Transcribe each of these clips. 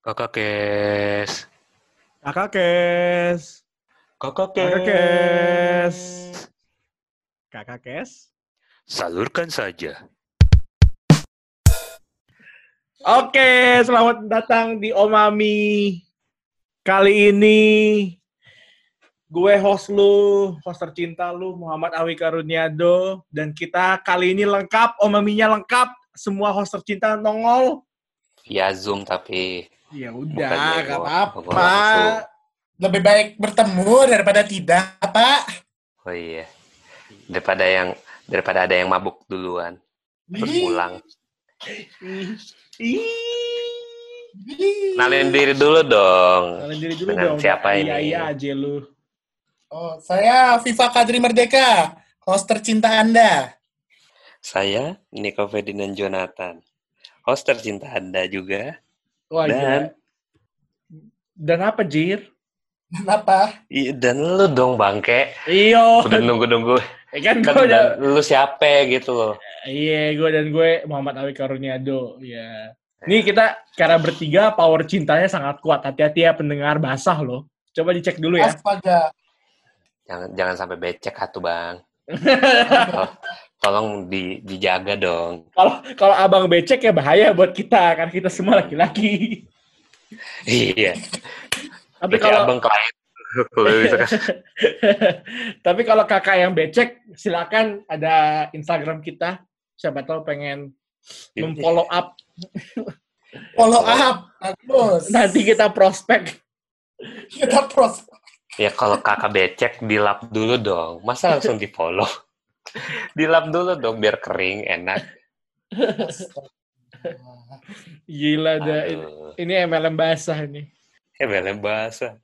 Kakak Kes. Kakak Kes. Kakak Kakak Kes. Kakak Kes. Salurkan saja. Oke, selamat datang di Omami. Kali ini gue host lu, host tercinta lu, Muhammad Awi Karuniado. Dan kita kali ini lengkap, Omaminya lengkap. Semua host tercinta nongol. Via Zoom tapi Ya udah, gak apa-apa. Lebih baik bertemu daripada tidak, Pak. oh iya. Daripada yang daripada ada yang mabuk duluan terus pulang. Kenalin diri dulu dong. Kalian diri dulu Dengan dong. siapa Iya, ini? Iya aja lu. Oh, saya Viva Kadri Merdeka, host tercinta Anda. Saya Nico Ferdinand Jonathan. Host tercinta Anda juga. Wah, Dan- gila. Dan apa, Jir? Kenapa? Iya, dan lu dong bangke. Iyo. Udah nunggu-nunggu. Eh, kan Kan gue udah, dan lu siapa gitu loh. iya gue dan gue Muhammad Awi Karuniado. Iya. Nih kita cara bertiga power cintanya sangat kuat. Hati-hati ya pendengar basah loh. Coba dicek dulu ya. Astaga. Jangan jangan sampai becek atuh, Bang. Tolong di, dijaga dong. Kalau kalau abang becek ya bahaya buat kita kan kita semua laki-laki. Iya. Tapi kalau abang klien. Kan? tapi kalau kakak yang becek silakan ada Instagram kita. Siapa tahu pengen memfollow up. Follow up. Bagus. Nanti kita prospek. kita pros. Ya kalau kakak becek dilap dulu dong. Masa langsung di follow? dilap dulu dong biar kering, enak. Gila dah. Ini, MLM basah nih. Eh, belem basah.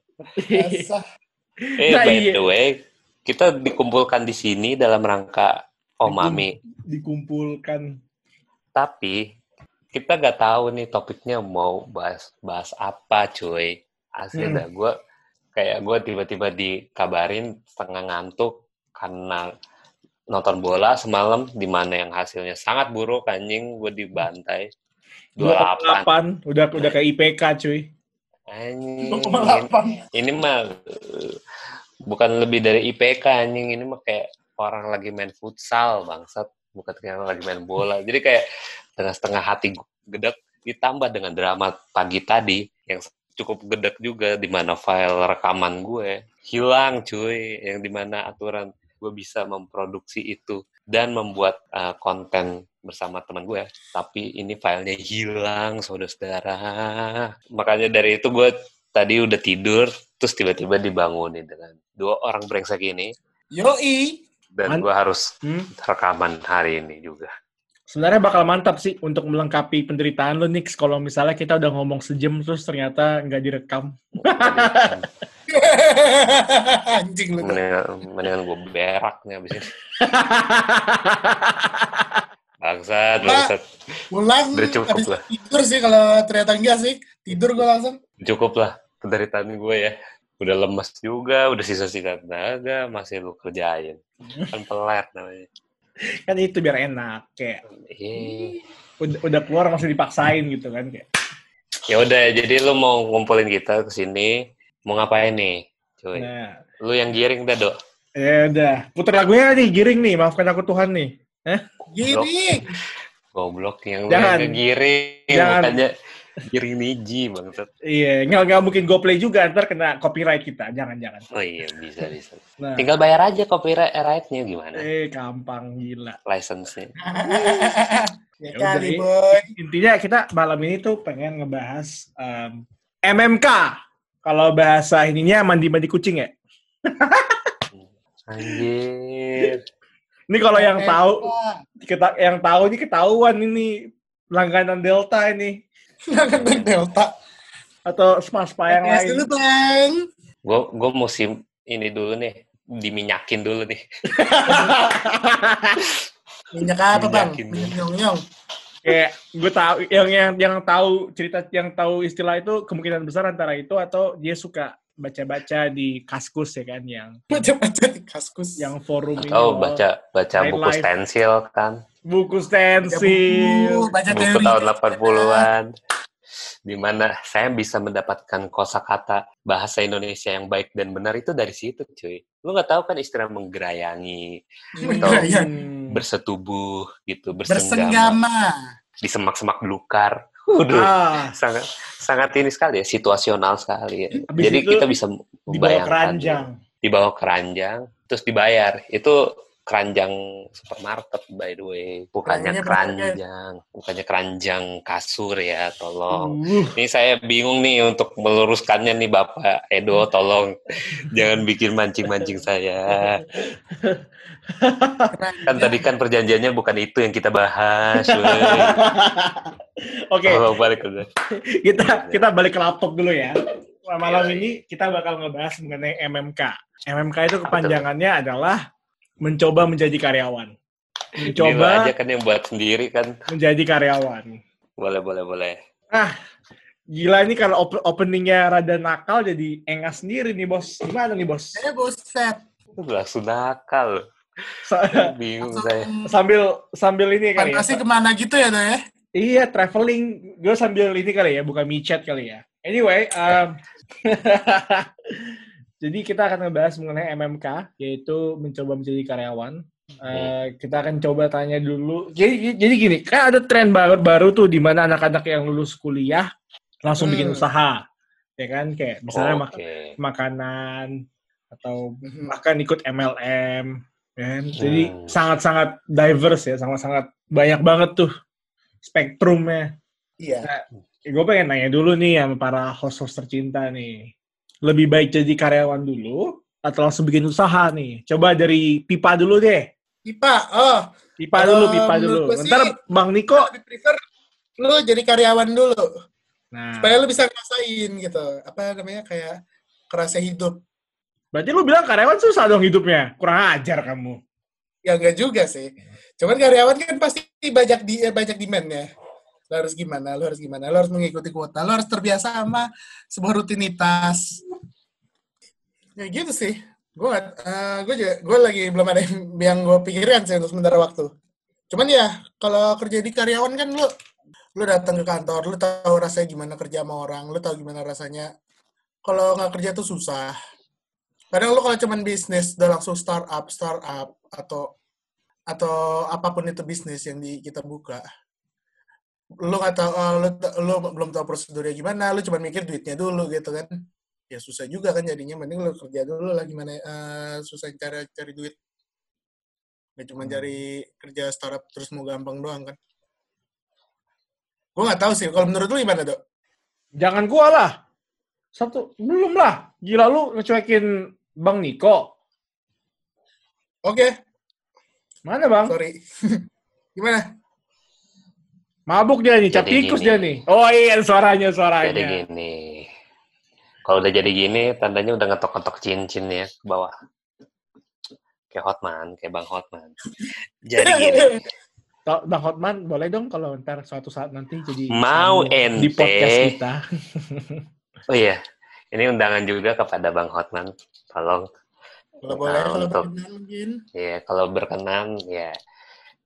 Basah. Eh, Nah, by iya. the way, kita dikumpulkan di sini dalam rangka Omami. Dikumpulkan. Tapi kita nggak tahu nih topiknya mau bahas bahas apa, cuy. Asli Hmm. dah gue kayak gue tiba-tiba dikabarin setengah ngantuk karena nonton bola semalam di mana yang hasilnya sangat buruk anjing gue dibantai 28 28. Udah udah kayak IPK cuy. anjing 2,8. ini mah bukan lebih dari IPK anjing ini mah kayak orang lagi main futsal bangsat bukan kayak lagi main bola jadi kayak dengan setengah hati gedek ditambah dengan drama pagi tadi yang cukup gedek juga di mana file rekaman gue hilang cuy yang di mana aturan gue bisa memproduksi itu dan membuat uh, konten bersama teman gue tapi ini filenya hilang saudara-saudara makanya dari itu gue tadi udah tidur terus tiba-tiba dibangunin dengan dua orang brengsek ini Yoi. dan gue harus Hmm. rekaman hari ini juga Sebenarnya bakal mantap sih untuk melengkapi penderitaan lo Nix kalau misalnya kita udah ngomong sejam terus ternyata nggak direkam. Anjing lu. mendingan, mendingan gue berak nih abis ini bangsat bangsat Pulang Udah cukup lah. tidur sih kalau ternyata enggak sih. Tidur gue langsung. cukup lah penderitaan gue ya udah lemes juga udah sisa-sisa tenaga masih lu kerjain kan pelet namanya kan itu biar enak kayak Iya. udah, udah keluar masih dipaksain gitu kan kayak. ya udah jadi lu mau ngumpulin kita ke sini mau ngapain nih cuy Nah, lu yang giring dah dok ya udah. Putar lagunya nih giring nih, maafkan aku Tuhan nih. Gini. goblok yang Jangan. lu yang giring Jangan. makanya giring niji bangsat Iya, nggak nggak mungkin go play juga ntar kena copyright kita. Jangan jangan. oh iya bisa bisa Nah, tinggal bayar aja copyright-nya gimana eh gampang gila. license-nya ya Ya kali, boy. Intinya kita malam ini tuh pengen ngebahas em, MMK. Kalau bahasa ininya mandi-mandi kucing ya. anjir Ini kalau yang tahu, kita yang tahu ini ketahuan ini langganan Delta ini Jangan naik Delta. atau spa-spa yang lain. dulu, Bang. gue gue musim ini dulu nih diminyakin dulu nih Minyak apa, Bang? Minyak nyong-nyong. Kayak gue tahu yang yang yang tahu cerita yang tahu istilah itu kemungkinan besar antara itu atau dia suka baca-baca di kaskus ya kan yang Baca-baca di kaskus. yang forum ini. oh baca baca buku Nightlife. stensil kan buku Baca stensil. buku, baca buku teori. tahun 80-an Di mana saya bisa mendapatkan kosakata bahasa Indonesia yang baik dan benar itu dari situ, cuy. Lu nggak tahu kan istilah menggerayangi, Atau. Hmm. bersetubuh gitu, bersenggama, Bersenggama. di semak-semak belukar. Waduh, Ah, sangat sangat ini sekali ya, situasional sekali ya. Habis Jadi kita bisa di bawah membayangkan keranjang. di bawah keranjang terus dibayar. Itu keranjang supermarket by the way, bukannya keranjang, bukannya keranjang kasur ya, tolong. Uh, Ini saya bingung nih untuk meluruskannya nih Bapak Edo, tolong jangan bikin mancing-mancing saya. Kan tadi kan perjanjiannya bukan itu yang kita bahas. Oke, Oh, balik ke kita kita balik ke laptop dulu ya. Malam Iya, ini kita bakal ngebahas mengenai MMK. MMK itu kepanjangannya adalah mencoba menjadi karyawan. Coba Mencoba aja kan yang buat sendiri kan. menjadi karyawan. Boleh, boleh, boleh. Gila ini kalau op- openingnya rada nakal jadi engas sendiri nih bos. Gimana nih bos? Eh, buset. Langsung nakal. Sa- Bingung Langsung saya. sambil sambil ini kali ya. fantasi ke mana gitu ya, ya? Iya, traveling. Gue sambil ini kali ya, bukan micet kali ya. Anyway, um, jadi kita akan ngebahas mengenai MMK, yaitu mencoba menjadi karyawan. Eh, kita akan coba tanya dulu. Jadi, jadi gini, kan ada tren baru baru tuh di mana anak-anak yang lulus kuliah langsung bikin Hmm. usaha, ya kan? Kayak misalnya mak- Oke. makanan atau Mhm. bahkan ikut MLM, ya kan? Jadi Hmm. sangat-sangat diverse ya, sangat-sangat banyak banget tuh spektrumnya. Iya. gue pengen nanya dulu nih sama para host-host tercinta nih. Lebih baik jadi karyawan dulu atau langsung bikin usaha nih? Coba dari Pipa dulu deh. Pipa, oh, Pipa dulu, Pipa menurut dulu. sih- Ntar Bang Niko. lebih prefer lu jadi karyawan dulu. Nah, Supaya lu bisa ngerasain gitu. Apa namanya, kayak kerasa hidup. berarti lu bilang karyawan susah dong hidupnya. Kurang ajar kamu. Ya enggak juga sih. Cuman karyawan kan pasti banyak di eh, banyak demand-nya. Lo harus gimana, lo harus gimana, lo harus mengikuti kuota, lo harus terbiasa sama sebuah rutinitas. Ya gitu sih. Gue uh, gue juga gue lagi belum ada yang, gue pikirkan sih untuk sementara waktu. Cuman ya kalau kerja di karyawan kan lo lo datang ke kantor, lo tahu rasanya gimana kerja sama orang, lo tahu gimana rasanya. Kalau nggak kerja tuh susah. Kadang lo kalau cuman bisnis udah langsung startup, startup atau atau apa pun itu bisnis yang di kita buka lu nggak tahu eh, lu belum tahu prosedurnya gimana lu cuma mikir duitnya dulu gitu kan ya susah juga kan jadinya mending lu kerja dulu lah gimana eh, susah cari cari duit nggak cuma cari kerja startup terus mau gampang doang kan gue nggak tahu sih kalau menurut lu gimana dok Jangan gua lah. Satu, belum lah. Gila lu ngecuekin Bang Niko. oke Mana Bang? sorry gimana Mabuk dia nih, cap Jadi tikus dia nih. Oh iya, suaranya, Jadi suaranya. gini. Kalau udah jadi gini, tandanya udah ngetok-ngetok cincin ya ke bawah. Kayak Hotman, kayak Bang Hotman. Jadi gini, Bang Hotman, boleh dong kalau ntar suatu saat nanti jadi Mau tamu di ente. podcast kita. oh iya, ini undangan juga kepada Bang Hotman. Tolong, kalau boleh Nah, kalau untuk- berkenan mungkin ya kalau berkenan, ya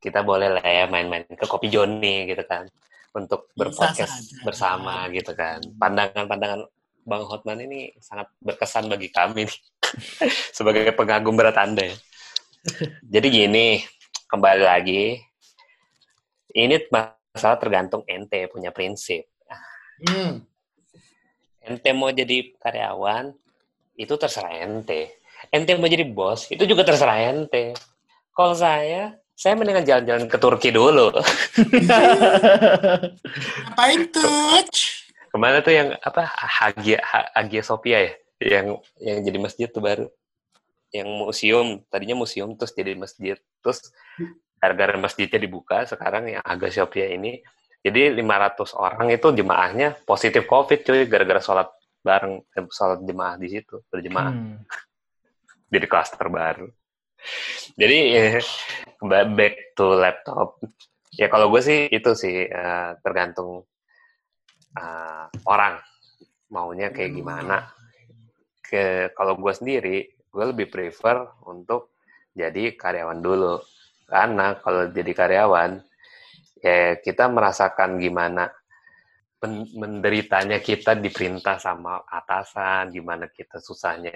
kita boleh lah ya main-main ke Kopi Joni gitu kan. Untuk berpodcast bersama gitu kan. Pandangan-pandangan Bang Hotman ini sangat berkesan bagi kami nih. Sebagai pengagum berat Anda ya. Jadi gini, kembali lagi. Ini masalah tergantung ente punya prinsip. hmm. Ente mau jadi karyawan, itu terserah ente. Ente mau jadi bos, itu juga terserah ente. Kalau saya, saya mendingan jalan-jalan ke Turki dulu. ngapain tuh Ke mana tuh yang apa Hagia Ha- Hagia Sophia ya? Yang yang jadi masjid tuh baru. Yang museum, tadinya museum terus jadi masjid. Terus gara-gara masjidnya dibuka sekarang yang Hagia Sophia ini jadi 500 orang itu jemaahnya positif Covid cuy gara-gara sholat bareng eh, sholat jemaah di situ berjemaah Hmm. jadi klaster baru. Jadi ba- back to laptop. Ya kalau gue sih itu sih eh, tergantung eh, orang maunya kayak gimana. Ke kalau gue sendiri, gue lebih prefer untuk jadi karyawan dulu. Karena kalau jadi karyawan, ya kita merasakan gimana men- menderitanya kita diperintah sama atasan, gimana kita susahnya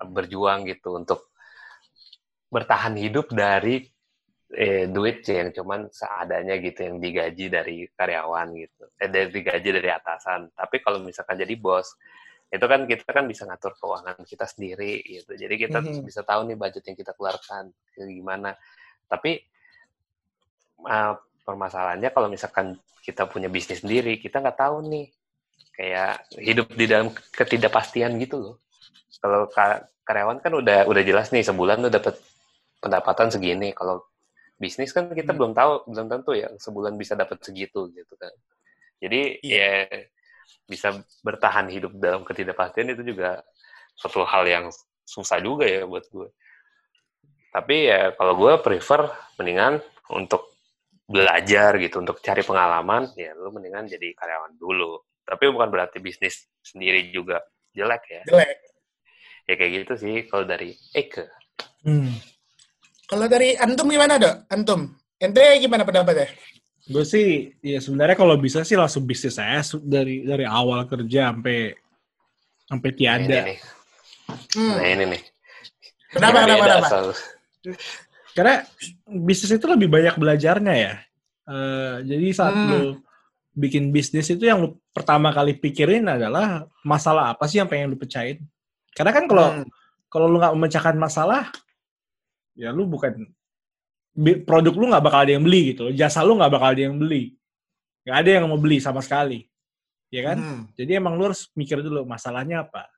berjuang gitu untuk bertahan hidup dari eh, duit yang cuman seadanya gitu yang digaji dari karyawan gitu, eh, dari digaji dari atasan. Tapi kalau misalkan jadi bos, itu kan kita kan bisa ngatur keuangan kita sendiri gitu. Jadi kita Mhm. bisa tahu nih budget yang kita keluarkan gimana. Tapi uh, permasalahannya kalau misalkan kita punya bisnis sendiri, kita nggak tahu nih kayak hidup di dalam ketidakpastian gitu loh. Kalau ka- karyawan kan udah udah jelas nih sebulan tuh dapat pendapatan segini. Kalau bisnis kan kita Hmm. belum tahu, belum tentu ya sebulan bisa dapat segitu gitu kan. Jadi Iya. ya bisa bertahan hidup dalam ketidakpastian itu juga suatu hal yang susah juga ya buat gue. Tapi ya kalau gue prefer mendingan untuk belajar gitu, untuk cari pengalaman, ya lu mendingan jadi karyawan dulu. Tapi bukan berarti bisnis sendiri juga jelek ya. Jelek. Ya kayak gitu sih kalau dari Eke. Hmm. Kalau dari Antum gimana, Dok? Antum. Ente gimana pendapatnya? Gue sih, ya sebenarnya kalau bisa sih langsung bisnis saya dari dari awal kerja sampai sampai Nah, tiada. ini nih. Hmm. Nah ini nih. Kenapa, kenapa, kenapa? selalu. Karena bisnis itu lebih banyak belajarnya ya. Eh, jadi saat Hmm. lu bikin bisnis itu yang lu pertama kali pikirin adalah masalah apa sih yang pengen lu pecahin. Karena kan kalau Hmm. kalau lu nggak memecahkan masalah, ya lu bukan bi- produk lu nggak bakal ada yang beli gitu. Jasa lu nggak bakal ada yang beli. Nggak ada yang mau beli sama sekali. Ya kan? Hmm. Jadi emang lu harus mikir dulu masalahnya apa.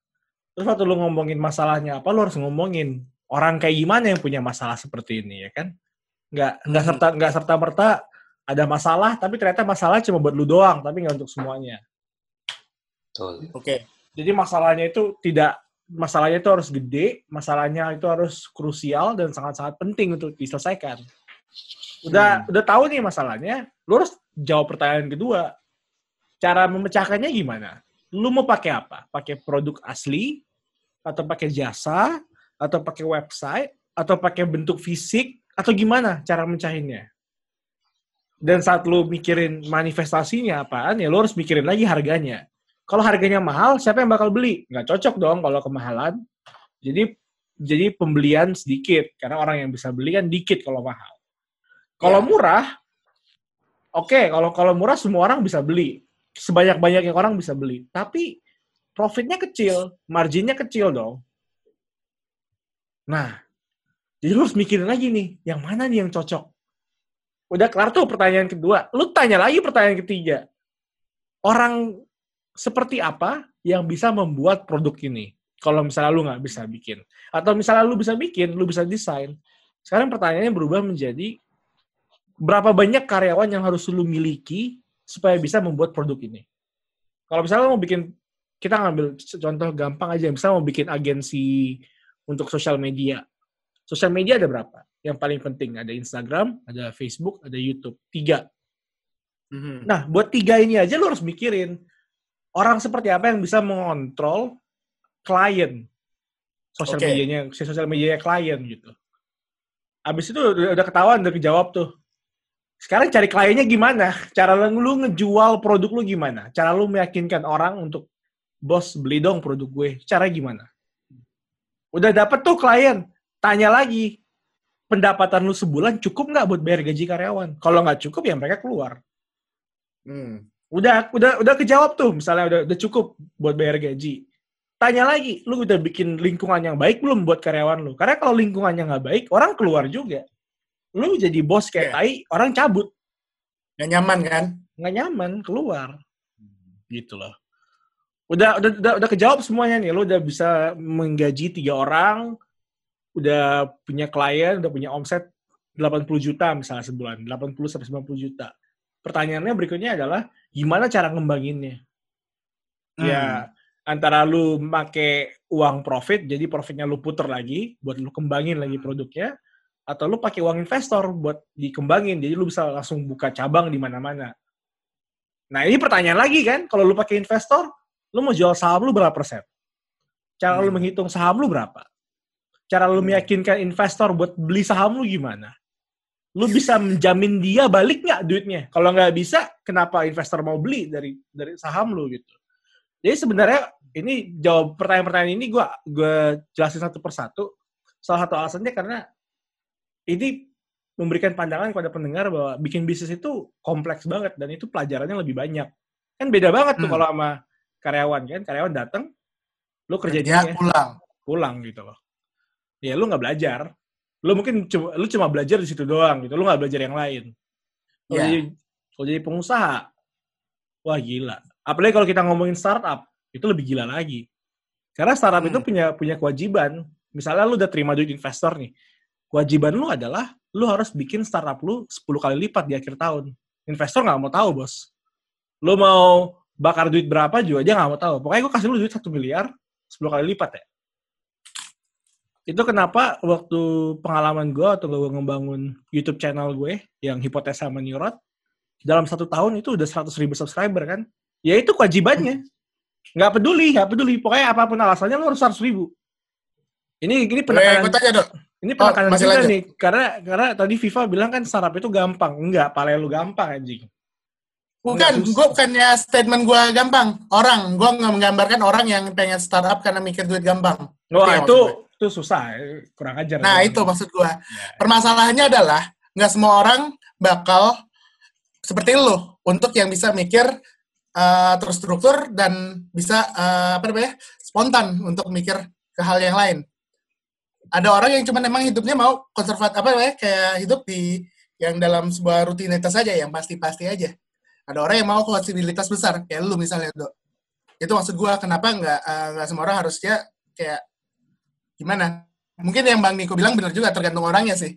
Terus waktu lu ngomongin masalahnya apa, lu harus ngomongin orang kayak gimana yang punya masalah seperti ini ya kan? Nggak nggak Hmm. serta nggak serta merta ada masalah, tapi ternyata masalah cuma buat lu doang, tapi nggak untuk semuanya. Betul. Oke. Jadi masalahnya itu tidak masalahnya itu harus gede, masalahnya itu harus krusial dan sangat-sangat penting untuk diselesaikan. Udah udah tahu nih masalahnya, lu harus jawab pertanyaan kedua. Cara memecahkannya gimana? Lu mau pakai apa? Pakai produk asli atau pakai jasa atau pakai website atau pakai bentuk fisik atau gimana cara mencahinnya? Dan saat lu mikirin manifestasinya apaan, ya lu harus mikirin lagi harganya. Kalau harganya mahal, siapa yang bakal beli? Nggak cocok dong kalau kemahalan. Jadi jadi pembelian sedikit karena orang yang bisa beli kan dikit kalau mahal. Kalau Ya. murah, oke. kalau kalau murah semua orang bisa beli. Sebanyak banyaknya orang bisa beli. Tapi profitnya kecil, marginnya kecil dong. Nah, jadi lu harus mikirin lagi nih, yang mana nih yang cocok? Udah kelar tuh pertanyaan kedua. Lu tanya lagi pertanyaan ketiga. Orang seperti apa yang bisa membuat produk ini? Kalau misalnya lu nggak bisa bikin. Atau misalnya lu bisa bikin, lu bisa desain. Sekarang pertanyaannya berubah menjadi berapa banyak karyawan yang harus lu miliki supaya bisa membuat produk ini? Kalau misalnya lu mau bikin, kita ngambil contoh gampang aja, misalnya mau bikin agensi untuk sosial media. Sosial media ada berapa? Yang paling penting ada Instagram, ada Facebook, ada YouTube. Tiga. Mhm. Nah, buat tiga ini aja lu harus mikirin orang seperti apa yang bisa mengontrol klien sosial Oke. medianya, si sosial medianya klien gitu. Abis itu udah, udah ketahuan, udah kejawab tuh. Sekarang cari kliennya gimana? Cara lu, lu ngejual produk lu gimana? Cara lu meyakinkan orang untuk bos beli dong produk gue. Cara gimana? Udah dapet tuh klien, tanya lagi pendapatan lu sebulan cukup nggak buat bayar gaji karyawan? Kalau nggak cukup ya mereka keluar Hmm. Udah udah udah kejawab tuh misalnya udah udah cukup buat bayar gaji. Tanya lagi lu udah bikin lingkungan yang baik belum buat karyawan lu? Karena kalau lingkungannya nggak baik orang keluar juga. Lu jadi bos kayak Iya. tai orang cabut. Nggak nyaman kan? nggak nyaman keluar. Gitu loh. Udah udah udah, udah kejawab semuanya nih. Lu udah bisa menggaji tiga orang udah punya klien udah punya omset 80 juta misalnya sebulan 80 sampai 90 juta. Pertanyaannya berikutnya adalah gimana cara ngembanginnya Hmm. ya antara lu make uang profit jadi profitnya lu puter lagi buat lu kembangin lagi produknya atau lu pakai uang investor buat dikembangin jadi lu bisa langsung buka cabang di mana-mana nah ini pertanyaan lagi kan kalau lu pakai investor lu mau jual saham lu berapa persen cara lu Hmm. menghitung saham lu berapa cara lu Hmm. meyakinkan investor buat beli saham lu gimana lu bisa menjamin dia balik nggak duitnya? Kalau nggak bisa, kenapa investor mau beli dari dari saham lu gitu? Jadi sebenarnya ini jawab pertanyaan-pertanyaan ini gue gue jelasin satu persatu. Salah satu alasannya karena ini memberikan pandangan kepada pendengar bahwa bikin bisnis itu kompleks banget dan itu pelajarannya lebih banyak. Kan beda banget tuh Hmm. kalau sama karyawan kan, karyawan datang, lu kerja di Dia pulang. pulang gitu loh. Ya lu nggak belajar. Lu mungkin cuma lu cuma belajar di situ doang gitu. Lu nggak belajar yang lain. Kalau Iya. jadi kalau jadi pengusaha, wah gila. Apalagi kalau kita ngomongin startup, itu lebih gila lagi. Karena startup Hmm. itu punya punya kewajiban. Misalnya lu udah terima duit investor nih. Kewajiban lu adalah lu harus bikin startup lu 10 kali lipat di akhir tahun. Investor nggak mau tahu, Bos. Lu mau bakar duit berapa juga dia nggak mau tahu. Pokoknya gue kasih lu duit 1 miliar, 10 kali lipat ya. Itu kenapa waktu pengalaman gue atau gue ngebangun YouTube channel gue yang hipotesa menurut dalam satu tahun itu udah 100 ribu subscriber kan? Ya itu kewajibannya. Nggak peduli, nggak peduli. Pokoknya apa pun alasannya lu harus 100 ribu. Ini ini Eh, penekanan, tanya dok. ini oh, penekanan lanjut. nih. Karena karena tadi FIFA bilang kan startup itu gampang. Enggak, pale lu gampang anjing. Bukan, gue bukannya statement gue gampang. Orang, gue nggak menggambarkan orang yang pengen startup karena mikir duit gampang. Wah, itu maksud itu susah, kurang ajar. Nah, itu maksud gue. Ya. Permasalahannya adalah nggak semua orang bakal seperti lu untuk yang bisa mikir eh, terstruktur dan bisa eh, apa namanya spontan untuk mikir ke hal yang lain. Ada orang yang cuma emang hidupnya mau konservatif apa namanya kayak hidup di yang dalam sebuah rutinitas saja yang pasti-pasti aja. Ada orang yang mau fleksibilitas besar kayak lu misalnya dok. Itu maksud gua kenapa nggak eh, nggak semua orang harusnya kayak gimana? Mungkin yang Bang Niko bilang benar juga tergantung orangnya sih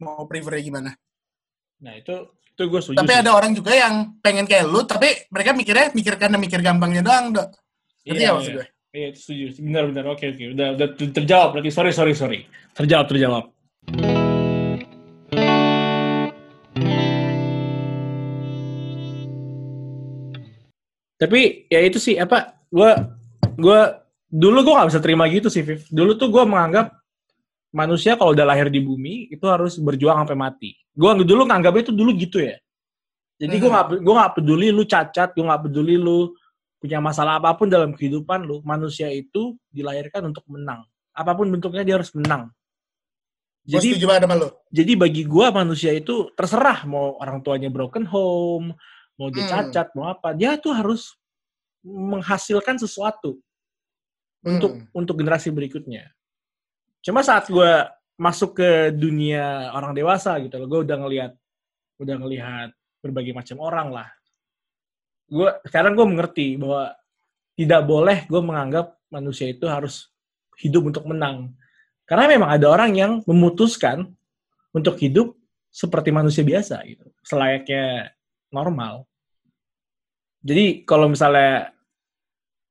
mau prefernya gimana. Nah, itu itu gue setuju. Tapi sih. ada orang juga yang pengen kayak lu, tapi mereka mikirnya mikir karena mikir gampangnya doang, dok. Ngerti Iya, ya maksud iya. gue? Iya, itu setuju. Benar, benar. Oke, oke. Udah, udah ter- terjawab. Berarti sorry, sorry, sorry. Terjawab, terjawab. Tapi ya itu sih apa? Gue gue dulu gue nggak bisa terima gitu sih, Viv. Dulu tuh gue menganggap manusia kalau udah lahir di bumi itu harus berjuang sampai mati. Gue dulu nganggapnya itu dulu gitu ya. Jadi gue Mhm. nggak gue nggak peduli lu cacat, gue nggak peduli lu punya masalah apa pun dalam kehidupan lu, manusia itu dilahirkan untuk menang. Apa pun bentuknya dia harus menang. Gue Jadi sama lu. jadi bagi gua manusia itu terserah mau orang tuanya broken home, mau dia Hmm. cacat, mau apa, dia tuh harus menghasilkan sesuatu untuk Hmm. untuk generasi berikutnya. Cuma saat gua masuk ke dunia orang dewasa gitu loh, gue udah ngelihat udah ngelihat berbagai macam orang lah. Gue sekarang gue mengerti bahwa tidak boleh gue menganggap manusia itu harus hidup untuk menang. Karena memang ada orang yang memutuskan untuk hidup seperti manusia biasa gitu, selayaknya normal. Jadi kalau misalnya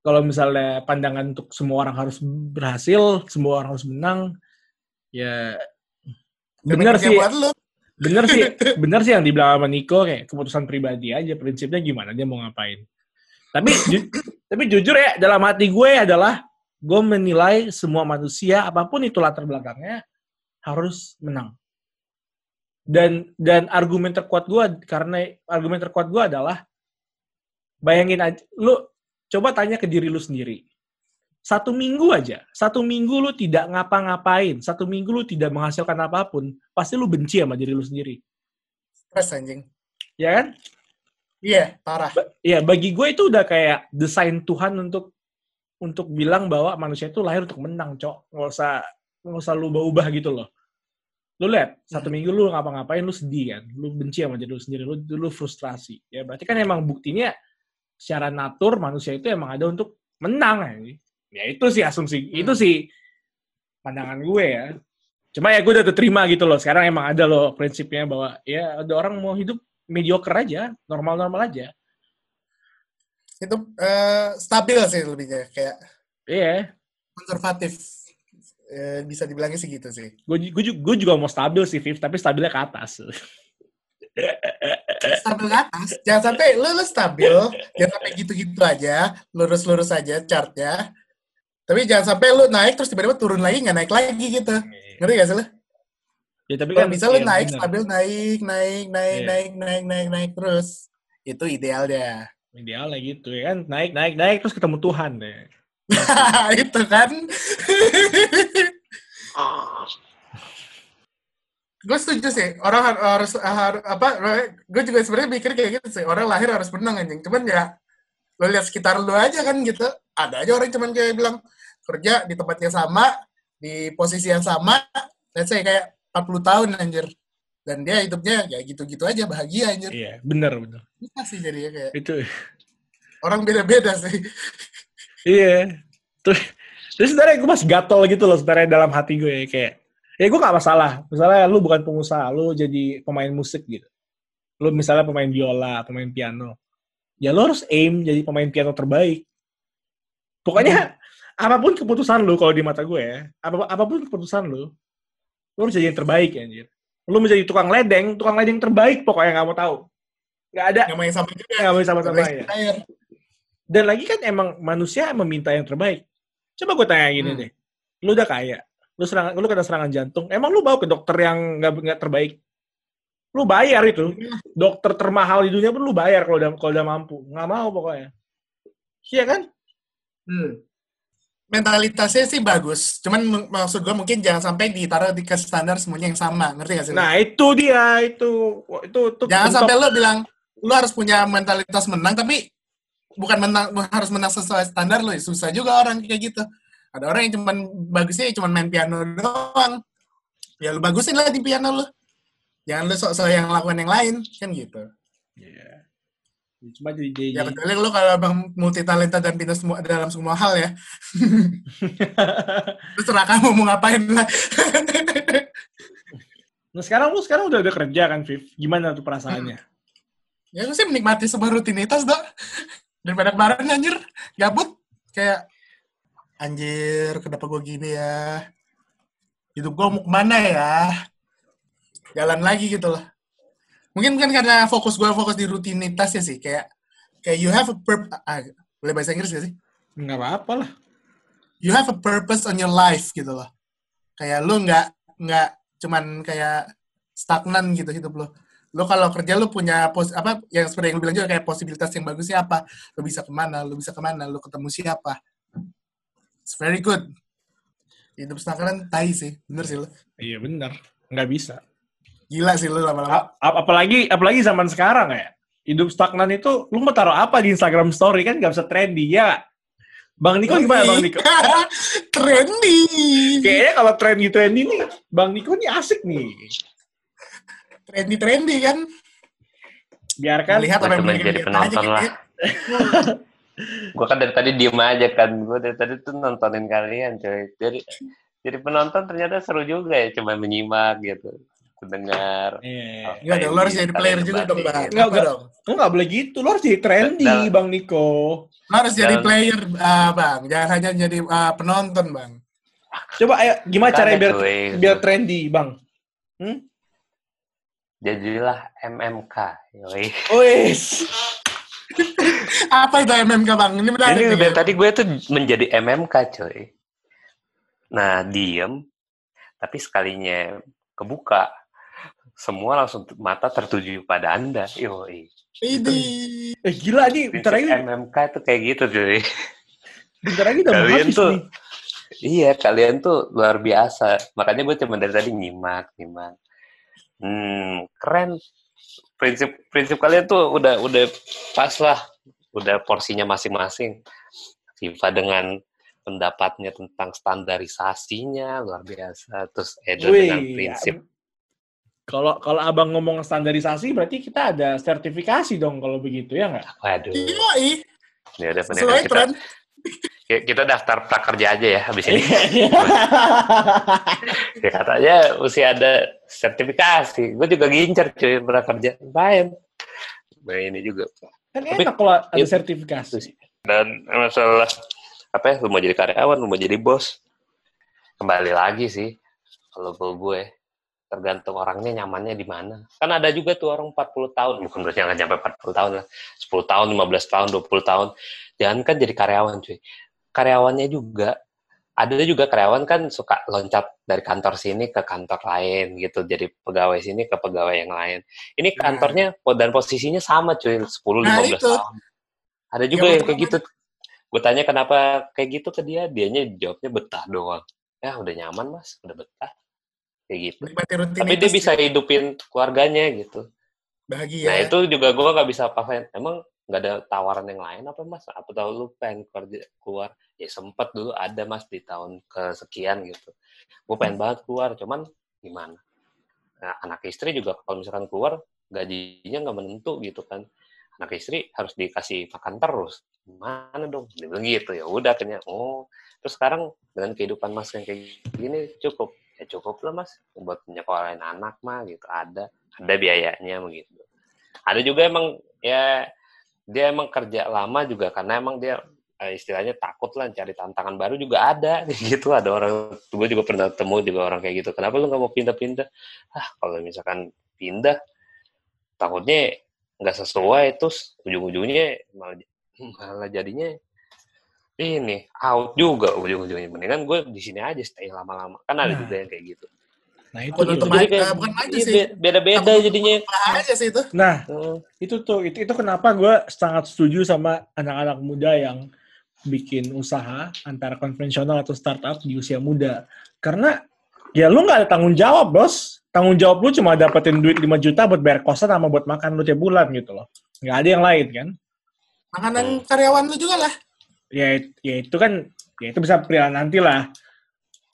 kalau misalnya pandangan untuk semua orang harus berhasil, semua orang harus menang, ya benar sih, lu. benar sih, benar sih yang dibilang sama Niko kayak keputusan pribadi aja, prinsipnya gimana dia mau ngapain. Tapi ju- tapi jujur ya dalam hati gue adalah gue menilai semua manusia apa pun itu latar belakangnya harus menang. Dan dan argumen terkuat gue karena argumen terkuat gue adalah bayangin aja lu coba tanya ke diri lu sendiri. Satu minggu aja, satu minggu lu tidak ngapa-ngapain, satu minggu lu tidak menghasilkan apa pun, pasti lu benci sama diri lu sendiri. Stres anjing. Ya kan? Iya, parah. ya bagi gue itu udah kayak desain Tuhan untuk untuk bilang bahwa manusia itu lahir untuk menang, cok. Nggak usah nggak usah lu ubah-ubah gitu loh. Lu lihat, satu minggu lu ngapa-ngapain, lu sedih kan. Lu benci sama diri lu sendiri, lu, lu frustrasi. Ya berarti kan emang buktinya secara natur manusia itu emang ada untuk menang ya. Ya itu sih asumsi, itu sih pandangan gue ya. Cuma ya gue udah terima gitu loh. Sekarang emang ada loh prinsipnya bahwa ya ada orang mau hidup mediocre aja, normal-normal aja. Itu eh, stabil sih lebihnya. Kayak Iya, konservatif. Eh, bisa dibilangnya sih gitu sih. gue gue juga mau stabil sih, Viv, tapi stabilnya ke atas. Stabil ke atas. Jangan sampai lu, lu stabil. jangan sampai gitu-gitu aja. Lurus-lurus aja chartnya. Tapi jangan sampai lu naik terus tiba-tiba turun lagi, nggak naik lagi gitu. Ngerti gak sih lu? Ya tapi kan bisa lu iya, naik bener. stabil naik naik naik Iya. naik naik naik naik terus. Itu idealnya. Idealnya gitu ya kan. Naik naik naik terus ketemu Tuhan deh. itu kan. Gue setuju sih. Orang har- harus har- apa gue juga sebenarnya mikir kayak gitu sih. Orang lahir harus menang anjing. Cuman ya lo lihat sekitar lo aja kan gitu. Ada aja orang cuman kayak bilang kerja di tempat yang sama di posisi yang sama let's say kayak 40 tahun anjir. Dan dia hidupnya kayak gitu-gitu aja bahagia anjir. Iya, bener bener. Susah sih jadinya kayak Itu. orang beda-beda sih. Iya. Terus terus sebenarnya gue masih gatel gitu loh sebenarnya dalam hati gue ya, kayak ya gue gak masalah. Misalnya lu bukan pengusaha, lu jadi pemain musik gitu. Lu misalnya pemain biola, pemain piano. Ya lu harus aim jadi pemain piano terbaik. Pokoknya apa pun keputusan lu kalau di mata gue ya, apa apa pun keputusan lu, lu harus jadi yang terbaik ya, anjir. Lu menjadi tukang ledeng, tukang ledeng terbaik pokoknya nggak mau tahu. Nggak ada, yang main sama juga nggak mau sama-sama Terbaik ya. Dan lagi kan emang manusia meminta yang terbaik. Coba gue tanya gini Hmm. deh, lu udah kaya, lu serangan, lu kena serangan jantung, emang lu bawa ke dokter yang nggak nggak terbaik? Lu bayar itu, dokter termahal di dunia pun lu bayar kalau udah kalau udah mampu, nggak mau pokoknya. Iya kan? Hmm. Mentalitasnya sih bagus, cuman maksud gue mungkin jangan sampai ditaruh di ke standar semuanya yang sama, ngerti gak sih? lu? Nah itu dia, itu itu itu. jangan bentuk- sampai lo bilang lo harus punya mentalitas menang, tapi bukan menang harus menang sesuai standar lo, susah juga orang kayak gitu. Ada orang yang cuman bagusnya cuman main piano doang, ya lu bagusin lah di piano lo. Jangan lu sok-sok yang lakukan yang lain, kan gitu. Iya. Cuma jadi, jadi, Ya kecuali lo kalau abang multi talenta dan pintar semua dalam semua hal ya. Terus terserah kamu mau ngapain lah. Nah sekarang lu sekarang udah udah kerja kan, Viv? Gimana tuh perasaannya? ya gue sih menikmati sebuah rutinitas dok daripada kemarin anjir gabut kayak anjir kenapa gue gini ya? Hidup gue mau ke mana ya? Jalan lagi gitu loh. Mungkin kan karena fokus gue fokus di rutinitas ya sih kayak kayak you have a purpose ah, boleh bahasa Inggris gak sih? Nggak apa-apa lah. you have a purpose on your life gitu loh. Kayak lu nggak nggak cuman kayak stagnan gitu hidup lo lo kalau kerja lo punya pos apa yang seperti yang lu bilang juga kayak posibilitas yang bagusnya apa? Lo bisa ke mana lo bisa ke mana lo ketemu siapa it's very good hidup stagnan tai sih bener sih lo Iya bener. Nggak bisa. gila sih lo lama-lama apalagi apalagi zaman sekarang ya hidup stagnan itu lu mau taruh apa di Instagram Story kan nggak bisa trendy ya Bang Niko gimana Bang Niko? trendy Kayaknya kalau trendy trendy nih Bang Niko nih asik nih. trendy trendy kan Biarkan lihat apa yang jadi lihat penonton aja, lah. gue kan dari tadi diem aja kan gue dari tadi tuh nontonin kalian coy jadi jadi penonton ternyata seru juga ya cuma menyimak gitu mendengar Iya. Iya dong, lo harus jadi player juga dong, Bang. Nggak, Apa nggak. dong? Lu nggak boleh gitu, lu harus jadi trendy Dal- Bang Niko. Lo harus jadi player, ah, Bang. Jangan hanya jadi ah, penonton, Bang. Coba ayo gimana caranya ada, biar cuy. biar trendy Bang? Hmm? jadilah MMK yoi. Apa itu MMK, Bang? Ini menarik. Ini dari tadi gue tuh menjadi MMK coy. Nah diem, tapi sekalinya kebuka, semua langsung mata tertuju pada anda. Yoi. Ini. Eh gila nih, bentar lagi, MMK tuh kayak gitu cuy. bentar lagi udah Kalian tuh nih. Iya, kalian tuh luar biasa. Makanya gue cuma dari tadi nyimak, nyimak. Hmm, keren. Prinsip prinsip kalian tuh udah udah pas lah. Udah porsinya masing-masing. FIFA dengan pendapatnya tentang standarisasinya luar biasa. Terus Edo dengan Wih, prinsip Kalau kalau abang ngomong standarisasi berarti kita ada sertifikasi dong kalau begitu ya nggak? waduh. Yoi. Ya udah kita kita daftar prakerja aja ya habis ini. ya katanya mesti ada sertifikasi. Gue juga gincer cuy prakerja. Main. Nah ini juga. kan Tapi- enak kalau ada Itu sertifikasi. Dan masalah apa ya, lu mau jadi karyawan, lu mau jadi bos. Kembali lagi sih, kalau gue, gue tergantung orangnya nyamannya di mana. Kan ada juga tuh orang 40 tahun, bukan berarti nggak sampai 40 tahun lah. 10 tahun, 15 tahun, 20 tahun. Jangan kan jadi karyawan cuy. Karyawannya juga ada juga karyawan kan suka loncat dari kantor sini ke kantor lain gitu jadi pegawai sini ke pegawai yang lain ini Nah. kantornya dan posisinya sama cuy 10 Nah, 15 itu. tahun ada juga Ya, yang kayak gitu gue tanya kenapa kayak gitu ke dia dianya jawabnya betah doang ya udah nyaman mas udah betah kayak gitu. Tapi dia bisa hidupin keluarganya gitu. Bahagia. nah itu juga gue nggak bisa paksain emang nggak ada tawaran yang lain apa mas? Apa tahu lu pengen kerja keluar? Ya sempet dulu ada mas di tahun kesekian gitu. Gue pengen banget keluar cuman gimana? Nah, anak istri juga kalau misalkan keluar gajinya nggak menentu gitu kan. Anak istri harus dikasih makan terus. Gimana dong? Dia bilang gitu. Ya udah akhirnya oh. Terus sekarang dengan kehidupan mas yang kayak gini cukup ya cukup lah mas. Buat nyekolahin anak mah gitu ada ada biayanya begitu. Ada juga emang ya dia emang kerja lama juga karena emang dia eh, istilahnya takut lah cari tantangan baru juga ada. Gitu ada orang gue juga pernah temu juga orang kayak gitu. Kenapa lu nggak mau pindah-pindah? Ah kalau misalkan pindah takutnya nggak sesuai terus ujung-ujungnya malah, malah jadinya ini out juga ujung-ujungnya mendingan gue di sini aja stay lama-lama kan ada Nah. juga yang kayak gitu Nah, itu untuk Jadi Maju- kayak- bukan maju iya, sih. be- beda-beda jadinya aja sih itu. Nah, Hmm. itu tuh itu itu kenapa gue sangat setuju sama anak-anak muda yang bikin usaha antara konvensional atau startup di usia muda karena ya lu nggak ada tanggung jawab bos tanggung jawab lu cuma dapetin duit 5 juta buat bayar kosan sama buat makan lu tiap bulan gitu loh nggak ada yang lain kan Makanan karyawan lu juga lah. Ya ya itu kan ya itu bisa pilihan nanti lah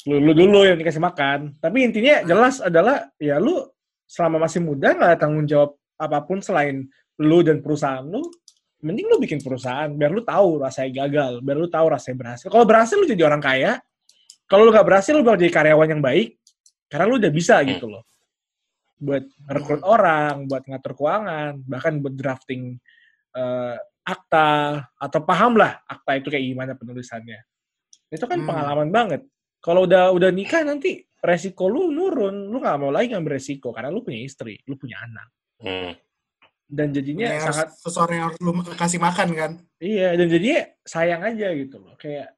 lu, lu dulu yang dikasih makan. Tapi intinya jelas adalah ya lu selama masih muda nggak tanggung jawab apa pun selain lu dan perusahaan lu mending lu bikin perusahaan biar lu tahu rasanya gagal biar lu tahu rasanya berhasil. Kalau berhasil lu jadi orang kaya. Kalau lu nggak berhasil lu bakal jadi karyawan yang baik. Karena lu udah bisa gitu loh. Buat rekrut orang buat ngatur keuangan bahkan buat drafting eh, akta atau paham lah akta itu kayak gimana penulisannya. Itu kan Hmm. pengalaman banget. Kalau udah udah nikah nanti resiko lu nurun. Lu nggak mau lagi ngambil resiko karena lu punya istri lu punya anak. Hmm. dan jadinya Yang sangat harus- seseorang yang harus lu kasih makan kan. iya dan jadinya sayang aja gitu loh. Kayak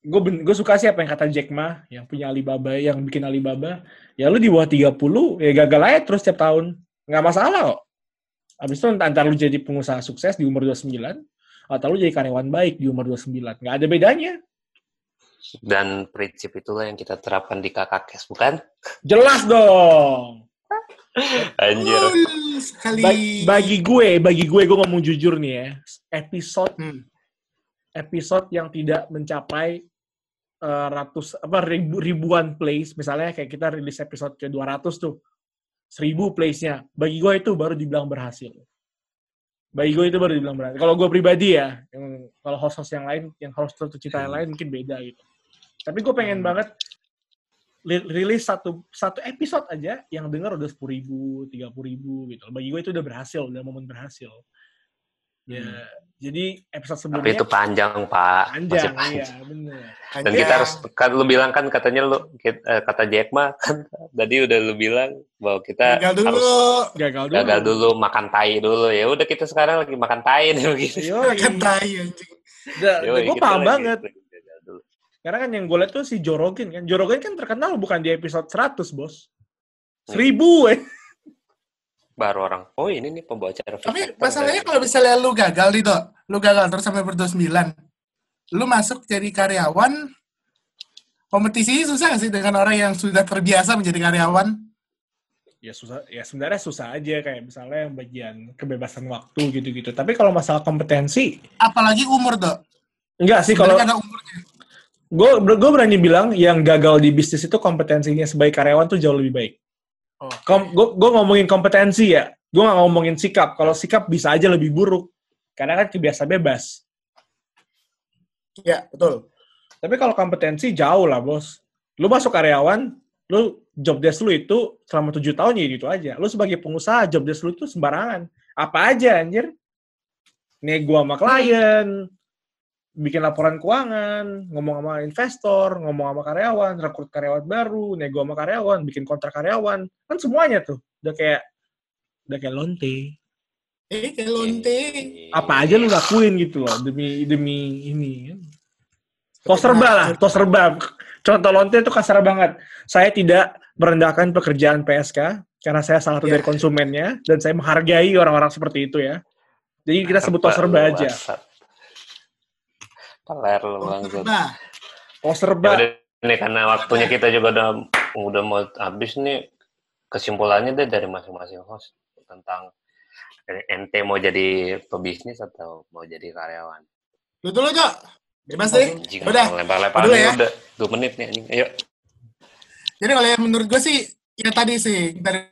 gue gue suka sih apa yang kata Jack Ma yang punya Alibaba yang bikin Alibaba. Ya lu di bawah 30 ya gagal aja terus tiap tahun. Nggak masalah kok Habis itu antara lu jadi pengusaha sukses di umur 29 atau lu jadi karyawan baik di umur 29 nggak ada bedanya. Dan prinsip itulah yang kita terapkan di kakak kes bukan? Jelas dong. Anjir. Uh, sekali. Ba- bagi gue bagi gue gue ngomong jujur nih ya. Episode Hmm. episode yang tidak mencapai eh, ratus apa ribu, ribuan plays misalnya kayak kita rilis episode ke 200 tuh seribu playsnya bagi gue itu baru dibilang berhasil. Bagi gue itu baru dibilang berhasil. Kalau gue pribadi ya yang kalau host-host yang lain yang host cerita yang lain mungkin beda gitu. Tapi gue pengen Hmm. banget li- rilis satu satu episode aja yang denger udah sepuluh ribu tiga puluh ribu gitu. Bagi gue itu udah berhasil udah momen berhasil. Ya jadi episode sebelumnya tapi itu panjang pak. Masih panjang panjang. iya bener dan kita harus kan lu bilang kan katanya lu eh, kata Jack Ma kan tadi udah lu bilang bahwa kita Gagal dulu. harus gagal dulu gagal dulu makan tai dulu ya udah kita sekarang lagi makan tai nih begitu Yo, Makan tai anjing. Yoi, gue kita paham banget dulu. karena kan yang gue liat tuh si Joe Rogan kan Joe Rogan kan terkenal bukan di episode 100 bos Hmm. seribu eh baru orang oh ini nih pembawa acara Tapi masalahnya kalau misalnya lu gagal nih, Dok. Lu gagal terus sampai ber 29. Lu masuk jadi karyawan, kompetisi susah gak sih dengan orang yang sudah terbiasa menjadi karyawan? ya susah ya sebenarnya susah aja kayak misalnya yang bagian kebebasan waktu gitu-gitu. Tapi kalau masalah kompetensi Apalagi umur, Dok. enggak sih kalau gue gue berani bilang yang gagal di bisnis itu kompetensinya sebagai karyawan tuh jauh lebih baik. Oh. Kom, gue ngomongin kompetensi ya. Gue gak ngomongin sikap. Kalau sikap bisa aja lebih buruk. Karena kan kebiasa bebas Ya, betul. Tapi kalau kompetensi jauh lah bos. Lu masuk karyawan, lu job desk lu itu selama tujuh tahun ya itu aja. Lu sebagai pengusaha job desk lu itu sembarangan. Apa aja anjir. Nego sama klien, bikin laporan keuangan, ngomong sama investor, ngomong sama karyawan, rekrut karyawan baru, nego sama karyawan, bikin kontrak karyawan. Kan semuanya tuh. Udah kayak udah kayak lonte. Eh, kayak lonte. Apa aja lu lakuin gitu loh demi demi ini. Tos serba lah, tos serba. Contoh lonte itu kasar banget. Saya tidak merendahkan pekerjaan PSK karena saya salah satu Iya. dari konsumennya dan saya menghargai orang-orang seperti itu ya. Jadi kita sebut tos serba Lu, aja. Peler lu bangsat. Nah, Tos Ya serba. nih karena waktunya kita juga udah udah mau habis nih kesimpulannya deh dari masing-masing host tentang ente mau jadi pebisnis atau mau jadi karyawan. lu dulu, Cok. Bebas deh. Anjing, Udah. lempar-lempar nih, ya. udah dua menit nih anjing. Ayo. Jadi kalau yang menurut gue sih, ya tadi sih, dari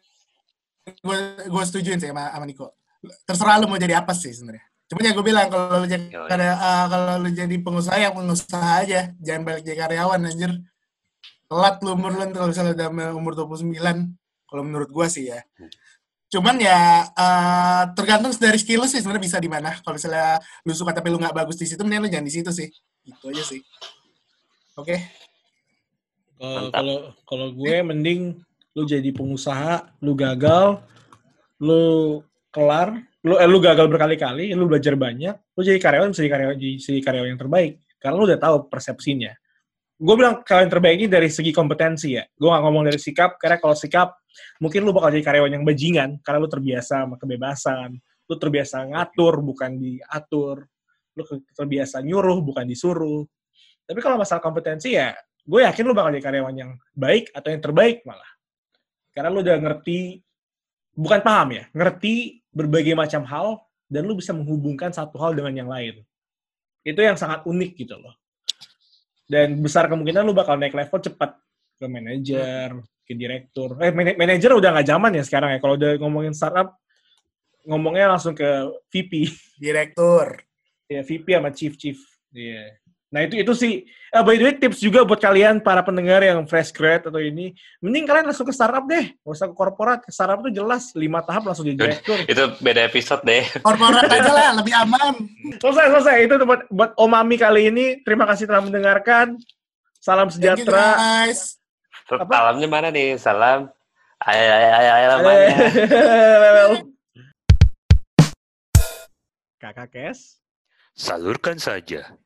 gue gue setujuin sih sama, sama Niko. Terserah lu mau jadi apa sih sebenarnya. Cuma ya gue bilang kalau lu jadi yo. karya- ah, kalau lu jadi pengusaha yang pengusaha aja, jangan balik jadi karyawan anjir. Telat lu umur lu kalau misalnya udah umur 29 kalau menurut gue sih ya. Cuman ya eh, tergantung dari skill lu sih sebenarnya bisa di mana. Kalau misalnya lu suka tapi lu nggak bagus di situ, mending lu jangan di situ sih. Gitu aja sih. Oke. Eh, Mantap. Kalau kalau gue mending lu jadi pengusaha, lu gagal, lu kelar, lu eh, lu gagal berkali-kali, lu belajar banyak, lu jadi karyawan bisa jadi karyawan jadi, jadi karyawan yang terbaik karena lu udah tahu persepsinya. Gue bilang terbaik ini dari segi kompetensi ya. Gue gak ngomong dari sikap, karena kalau sikap mungkin lu bakal jadi karyawan yang bajingan karena lu terbiasa sama kebebasan, lu terbiasa ngatur bukan diatur, lu terbiasa nyuruh bukan disuruh. Tapi kalau masalah kompetensi ya, gue yakin lu bakal jadi karyawan yang baik atau yang terbaik malah. Karena lu udah ngerti, bukan paham ya, ngerti berbagai macam hal, dan lu bisa menghubungkan satu hal dengan yang lain. Itu yang sangat unik gitu loh. Dan besar kemungkinan lu bakal naik level cepat ke manajer, ke direktur. Eh, man- manajer udah nggak zaman ya sekarang ya. Kalau udah ngomongin startup, ngomongnya langsung ke VP. Direktur. Ya, VP sama chief chief. Iya. Nah, itu itu sih eh, by the way tips juga buat kalian para pendengar yang fresh grad atau ini, mending kalian langsung ke startup deh. Gak usah ke korporat. Ke startup tuh jelas lima tahap langsung jadi direktur. Itu beda episode deh. Korporat aja lah, lebih aman. Selesai, selesai. Itu buat buat Omami kali ini. Terima kasih telah mendengarkan. Salam Thank you, sejahtera. guys. Apa? Salamnya mana nih? Salam. Ayo, ayo, ayo, ayo, mana? Kakak Kes. Salurkan saja.